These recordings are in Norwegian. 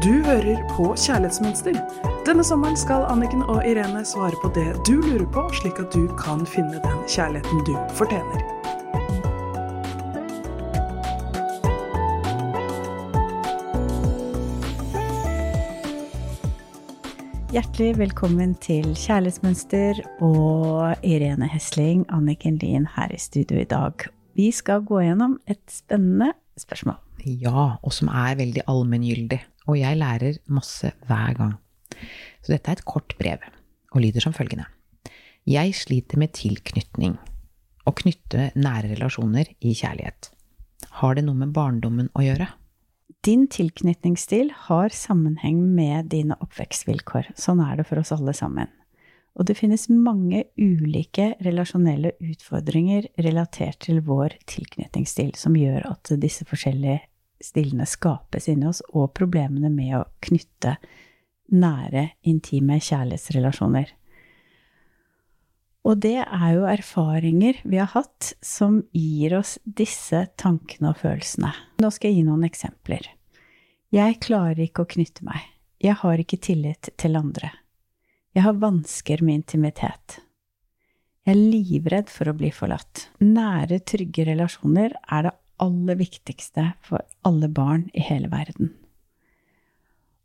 Du hører på Kjærlighetsmønster. Denne sommeren skal Anniken og Irene svare på det du lurer på, slik at du kan finne den kjærligheten du fortjener. Hjertelig velkommen til Kjærlighetsmønster og Irene Hesling, Anniken Lien her i studio i dag. Vi skal gå gjennom et spennende spørsmål. Ja, og som er veldig allmenngyldig. Og jeg lærer masse hver gang. Så dette er et kort brev, og lyder som følgende. Jeg sliter med tilknytning. Å knytte nære relasjoner i kjærlighet. Har det noe med barndommen å gjøre? Din tilknytningsstil har sammenheng med dine oppvekstvilkår. Sånn er det for oss alle sammen. Og det finnes mange ulike relasjonelle utfordringer relatert til vår tilknytningsstil, som gjør at disse forskjellige stilene skapes inni oss, og problemene med å knytte nære, intime kjærlighetsrelasjoner. Og det er jo erfaringer vi har hatt som gir oss disse tankene og følelsene. Nå skal jeg gi noen eksempler. Jeg klarer ikke å knytte meg. Jeg har ikke tillit til andre. Jeg har vansker med intimitet. Jeg er livredd for å bli forlatt. Nære, trygge relasjoner er det aller viktigste for alle barn i hele verden.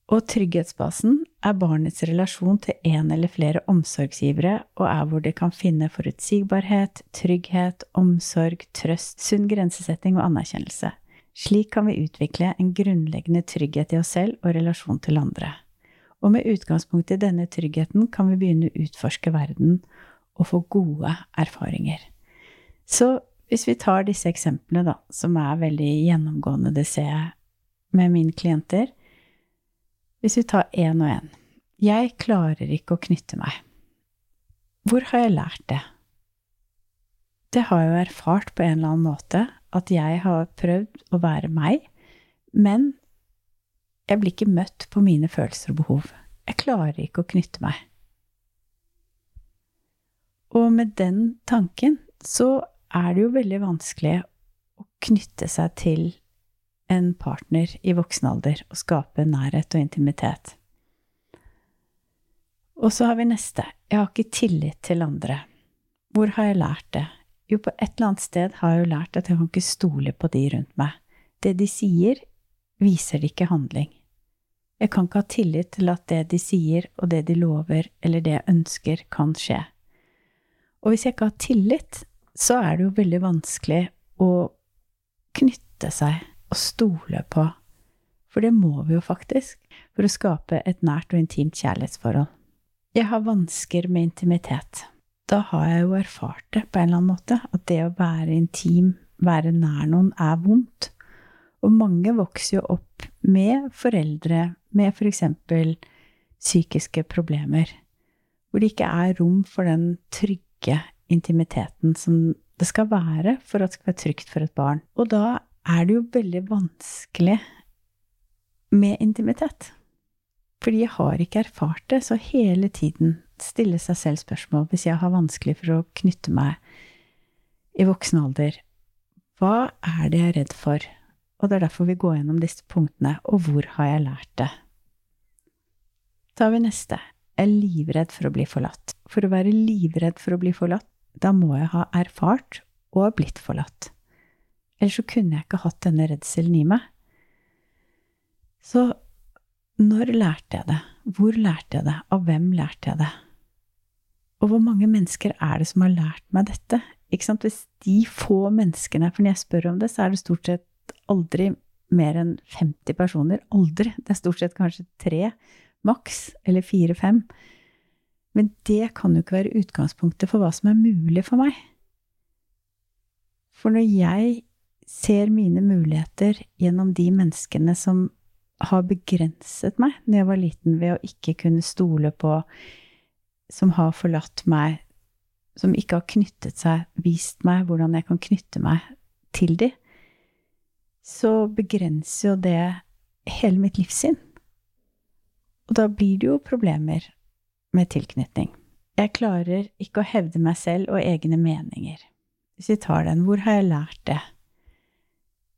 Og trygghetsbasen er barnets relasjon til en eller flere omsorgsgivere, og er hvor de kan finne forutsigbarhet, trygghet, omsorg, trøst, sunn grensesetting og anerkjennelse. Slik kan vi utvikle en grunnleggende trygghet i oss selv og relasjon til andre. Og med utgangspunkt i denne tryggheten kan vi begynne å utforske verden og få gode erfaringer. Så hvis vi tar disse eksemplene, da, som er veldig gjennomgående, det ser jeg med mine klienter, hvis vi tar én og én. Jeg klarer ikke å knytte meg. Hvor har jeg lært det? Det har jeg jo erfart på en eller annen måte, at jeg har prøvd å være meg, men jeg blir ikke møtt på mine følelser og behov. Jeg klarer ikke å knytte meg. Og med den tanken så er det jo veldig vanskelig å knytte seg til en partner i voksen alder og skape nærhet og intimitet. Og så har vi neste. Jeg har ikke tillit til andre. Hvor har jeg lært det? Jo, på et eller annet sted har jeg jo lært at jeg kan ikke stole på de rundt meg. Det de sier, viser de ikke handling. Jeg kan ikke ha tillit til at det de sier, og det de lover, eller det jeg ønsker, kan skje. Og hvis jeg ikke har tillit, så er det jo veldig vanskelig å knytte seg og stole på. For det må vi jo faktisk, for å skape et nært og intimt kjærlighetsforhold. Jeg har vansker med intimitet. Da har jeg jo erfart det på en eller annen måte, at det å være intim, være nær noen, er vondt. Og mange vokser jo opp med foreldre med for eksempel psykiske problemer, hvor det ikke er rom for den trygge intimiteten som det skal være for at det skal være trygt for et barn. Og da er det jo veldig vanskelig med intimitet. Fordi jeg har ikke erfart det, så hele tiden stille seg selv spørsmål hvis jeg har vanskelig for å knytte meg i voksen alder. Hva er det jeg er redd for? Og det er derfor vi går gjennom disse punktene. Og hvor har jeg lært det? Da har vi neste. Jeg er livredd for å bli forlatt. For å være livredd for å bli forlatt, da må jeg ha erfart og blitt forlatt. Ellers så kunne jeg ikke hatt denne redselen i meg. Så når lærte jeg det? Hvor lærte jeg det? Av hvem lærte jeg det? Og hvor mange mennesker er det som har lært meg dette? Hvis de få menneskene For når jeg spør om det, så er det stort sett aldri mer enn 50 personer. Aldri. Det er stort sett kanskje tre, maks. Eller fire-fem. Men det kan jo ikke være utgangspunktet for hva som er mulig for meg. For når jeg ser mine muligheter gjennom de menneskene som har begrenset meg når jeg var liten, ved å ikke kunne stole på, som har forlatt meg, som ikke har knyttet seg, vist meg hvordan jeg kan knytte meg til de, så begrenser jo det hele mitt livssyn. Og da blir det jo problemer med tilknytning. Jeg klarer ikke å hevde meg selv og egne meninger. Hvis vi tar den, hvor har jeg lært det?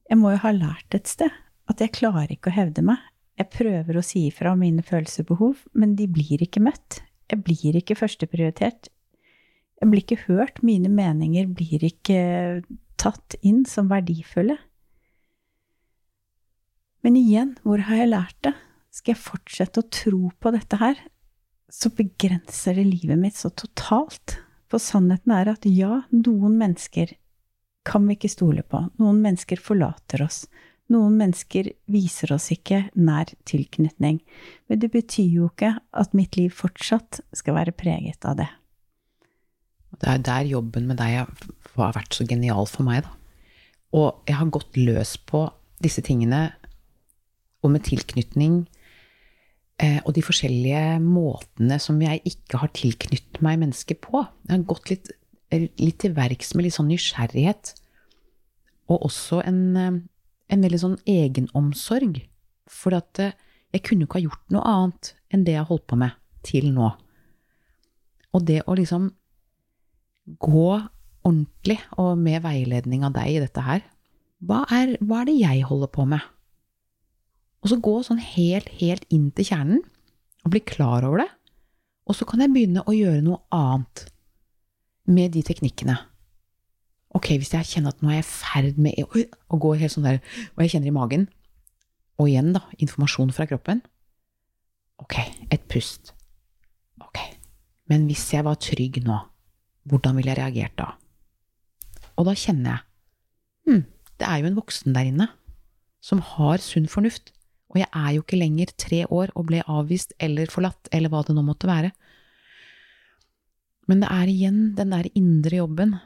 Jeg må jo ha lært et sted at jeg klarer ikke å hevde meg. Jeg prøver å si ifra om mine behov, men de blir ikke møtt. Jeg blir ikke førsteprioritert. Jeg blir ikke hørt. Mine meninger blir ikke tatt inn som verdifulle. Men igjen, hvor har jeg lært det? Skal jeg fortsette å tro på dette her, så begrenser det livet mitt så totalt. For sannheten er at ja, noen mennesker kan vi ikke stole på. Noen mennesker forlater oss. Noen mennesker viser oss ikke nær tilknytning. Men det betyr jo ikke at mitt liv fortsatt skal være preget av det. Det er der jobben med deg har vært så genial for meg, da. Og jeg har gått løs på disse tingene, og med tilknytning og de forskjellige måtene som jeg ikke har tilknyttet meg mennesker på. Jeg har gått litt, litt til verks med litt sånn nysgjerrighet. Og også en, eh, en veldig sånn egenomsorg. For at eh, jeg kunne ikke ha gjort noe annet enn det jeg har holdt på med til nå. Og det å liksom gå ordentlig og med veiledning av deg i dette her, hva er, hva er det jeg holder på med? Og så gå sånn helt, helt inn til kjernen og bli klar over det. Og så kan jeg begynne å gjøre noe annet med de teknikkene. Ok, hvis jeg kjenner at nå er jeg i ferd med å, gå helt sånn der, og jeg kjenner i magen, og igjen, da, informasjon fra kroppen. Ok, et pust. Ok, men hvis jeg var trygg nå, hvordan ville jeg reagert da? Og da kjenner jeg hm, det er jo en voksen der inne som har sunn fornuft, og jeg er jo ikke lenger tre år og ble avvist eller forlatt, eller hva det nå måtte være. Men det er igjen den der indre jobben.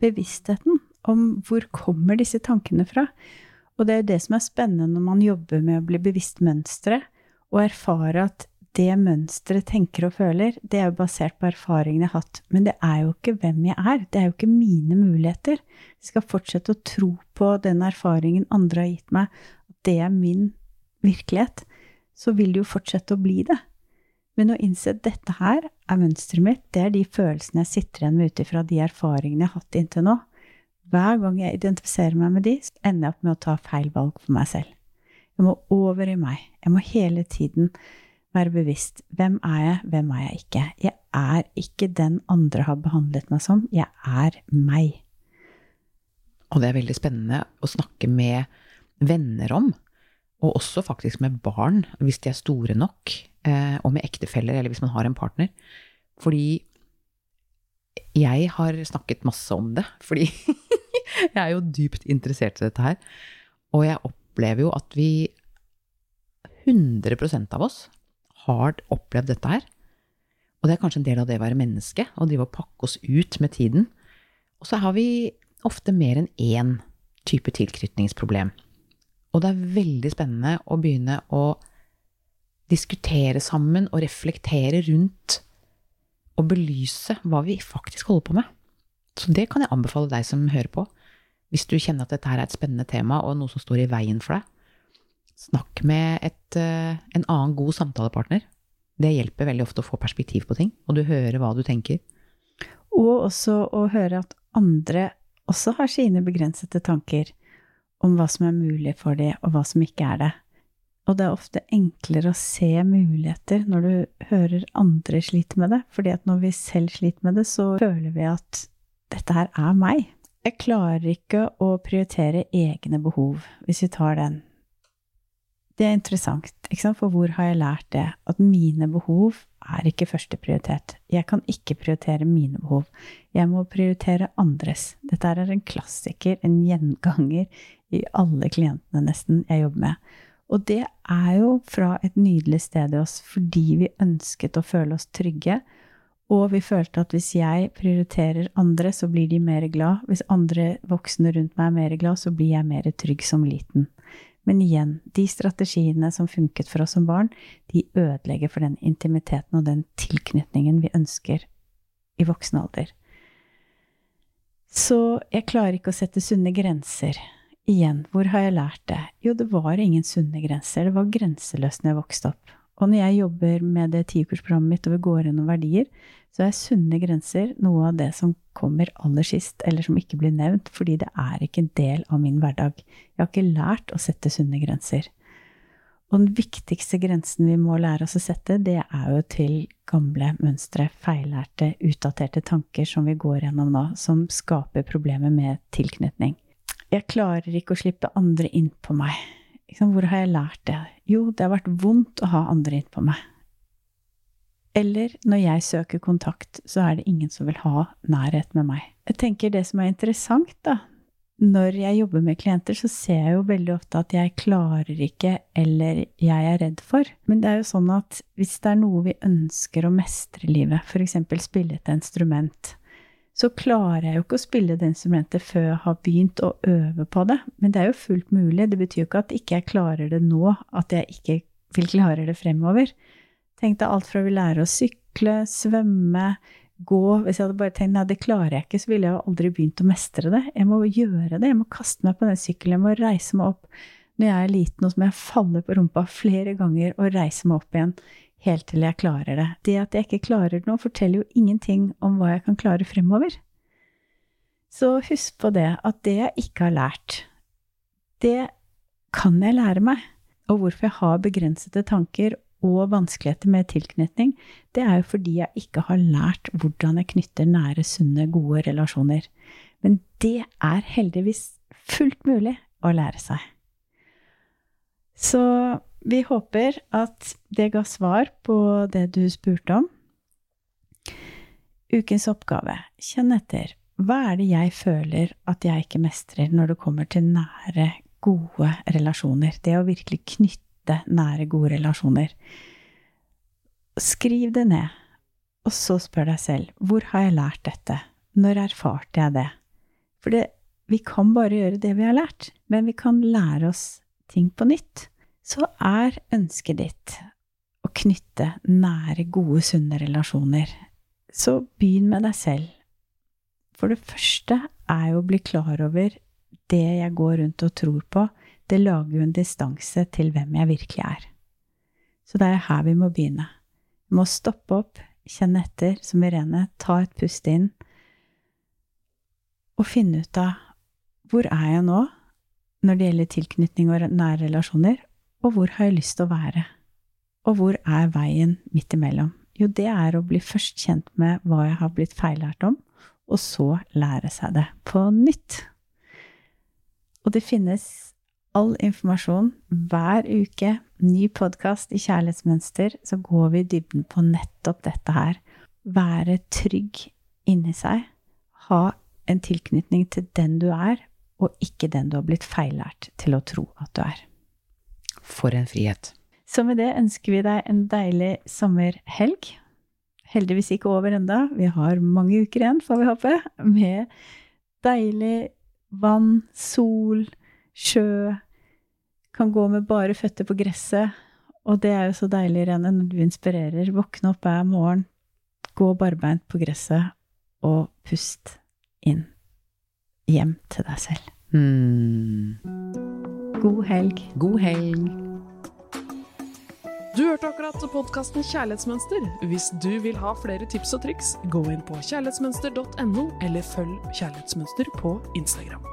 Bevisstheten om hvor kommer disse tankene fra. Og det er jo det som er spennende når man jobber med å bli bevisst mønstre, og erfare at det mønsteret tenker og føler, det er jo basert på erfaringene jeg har hatt. Men det er jo ikke hvem jeg er. Det er jo ikke mine muligheter. Jeg skal fortsette å tro på den erfaringen andre har gitt meg, det er min virkelighet, så vil det jo fortsette å bli det. Men å innse at dette her er mønsteret mitt, det er de følelsene jeg sitter igjen med ut ifra de erfaringene jeg har hatt inntil nå. Hver gang jeg identifiserer meg med de, så ender jeg opp med å ta feil valg for meg selv. Jeg må over i meg. Jeg må hele tiden være bevisst. Hvem er jeg, hvem er jeg ikke? Jeg er ikke den andre har behandlet meg som. Jeg er meg. Og det er veldig spennende å snakke med venner om, og også faktisk med barn, hvis de er store nok, eh, og med ektefeller, eller hvis man har en partner. Fordi jeg har snakket masse om det, fordi jeg er jo dypt interessert i dette her. Og jeg opplever jo at vi 100% av oss har opplevd dette her. Og det er kanskje en del av det å være menneske, å drive og pakke oss ut med tiden. Og så har vi ofte mer enn én type tilknytningsproblem. Og det er veldig spennende å begynne å diskutere sammen og reflektere rundt og belyse hva vi faktisk holder på med. Så det kan jeg anbefale deg som hører på. Hvis du kjenner at dette her er et spennende tema og noe som står i veien for deg, snakk med et, eh, en annen god samtalepartner. Det hjelper veldig ofte å få perspektiv på ting, og du hører hva du tenker. Og også å høre at andre også har sine begrensede tanker om hva som er mulig for dem, og hva som ikke er det. Og det er ofte enklere å se muligheter når du hører andre slite med det, fordi at når vi selv sliter med det, så føler vi at dette her er meg. Jeg klarer ikke å prioritere egne behov, hvis vi tar den. Det er interessant, for hvor har jeg lært det? At mine behov er ikke førsteprioritet. Jeg kan ikke prioritere mine behov. Jeg må prioritere andres. Dette er en klassiker, en gjenganger i alle klientene nesten jeg jobber med. Og det er jo fra et nydelig sted i oss fordi vi ønsket å føle oss trygge. Og vi følte at hvis jeg prioriterer andre, så blir de mer glad. Hvis andre voksne rundt meg er mer glad, så blir jeg mer trygg som liten. Men igjen, de strategiene som funket for oss som barn, de ødelegger for den intimiteten og den tilknytningen vi ønsker i voksen alder. Så jeg klarer ikke å sette sunne grenser Igjen, hvor har jeg lært det? Jo, det var ingen sunne grenser. Det var grenseløst når jeg vokste opp. Og når jeg jobber med det tiukersprogrammet mitt og vi går gjennom verdier, så er sunne grenser noe av det som kommer aller sist, eller som ikke blir nevnt, fordi det er ikke en del av min hverdag. Jeg har ikke lært å sette sunne grenser. Og den viktigste grensen vi må lære oss å sette, det er jo til gamle mønstre, feillærte, utdaterte tanker som vi går gjennom nå, som skaper problemer med tilknytning. Jeg klarer ikke å slippe andre inn på meg. Hvor har jeg lært det? Jo, det har vært vondt å ha andre inn på meg. Eller når jeg søker kontakt, så er det ingen som vil ha nærhet med meg. Jeg tenker det som er interessant, da, når jeg jobber med klienter, så ser jeg jo veldig ofte at jeg klarer ikke, eller jeg er redd for. Men det er jo sånn at hvis det er noe vi ønsker å mestre i livet, f.eks. spille et instrument, så klarer jeg jo ikke å spille det instrumentet før jeg har begynt å øve på det. Men det er jo fullt mulig. Det betyr jo ikke at ikke jeg klarer det nå, at jeg ikke vil klare det fremover. Tenk deg alt fra vi lærer å sykle, svømme, gå Hvis jeg hadde bare tenkt nei, det klarer jeg ikke, så ville jeg jo aldri begynt å mestre det. Jeg må gjøre det. Jeg må kaste meg på den sykkelen. Jeg må reise meg opp. Når jeg er liten, og så må jeg falle på rumpa flere ganger og reise meg opp igjen helt til jeg klarer det. Det at jeg ikke klarer det nå, forteller jo ingenting om hva jeg kan klare fremover. Så husk på det, at det jeg ikke har lært, det kan jeg lære meg. Og hvorfor jeg har begrensede tanker og vanskeligheter med tilknytning, det er jo fordi jeg ikke har lært hvordan jeg knytter nære, sunne, gode relasjoner. Men det er heldigvis fullt mulig å lære seg. Så vi håper at det ga svar på det du spurte om. Ukens oppgave kjenn etter. Hva er det jeg føler at jeg ikke mestrer når det kommer til nære, gode relasjoner? Det å virkelig knytte nære, gode relasjoner. Skriv det ned, og så spør deg selv hvor har jeg lært dette? Når erfarte jeg det? For det, vi kan bare gjøre det vi har lært, men vi kan lære oss ting på nytt. Så er ønsket ditt å knytte nære, gode, sunne relasjoner. Så begynn med deg selv. For det første er jo å bli klar over det jeg går rundt og tror på, det lager jo en distanse til hvem jeg virkelig er. Så det er her vi må begynne. Vi må stoppe opp, kjenne etter, som Irene, ta et pust inn, og finne ut av hvor er jeg nå når det gjelder tilknytning og nære relasjoner, og hvor har jeg lyst til å være? Og hvor er veien midt imellom? Jo, det er å bli først kjent med hva jeg har blitt feillært om, og så lære seg det på nytt. Og det finnes all informasjon hver uke. Ny podkast i Kjærlighetsmønster, så går vi i dybden på nettopp dette her. Være trygg inni seg. Ha en tilknytning til den du er, og ikke den du har blitt feillært til å tro at du er. For en frihet. Så med det ønsker vi deg en deilig sommerhelg. Heldigvis ikke over enda. Vi har mange uker igjen, får vi håpe, med deilig vann, sol, sjø, kan gå med bare føtter på gresset. Og det er jo så deilig, Irene, når du inspirerer. Våkne opp hver morgen, gå barbeint på gresset, og pust inn. Hjem til deg selv. Mm. God helg. God helg. Du hørte akkurat podkasten Kjærlighetsmønster. Hvis du vil ha flere tips og triks, gå inn på kjærlighetsmønster.no, eller følg Kjærlighetsmønster på Instagram.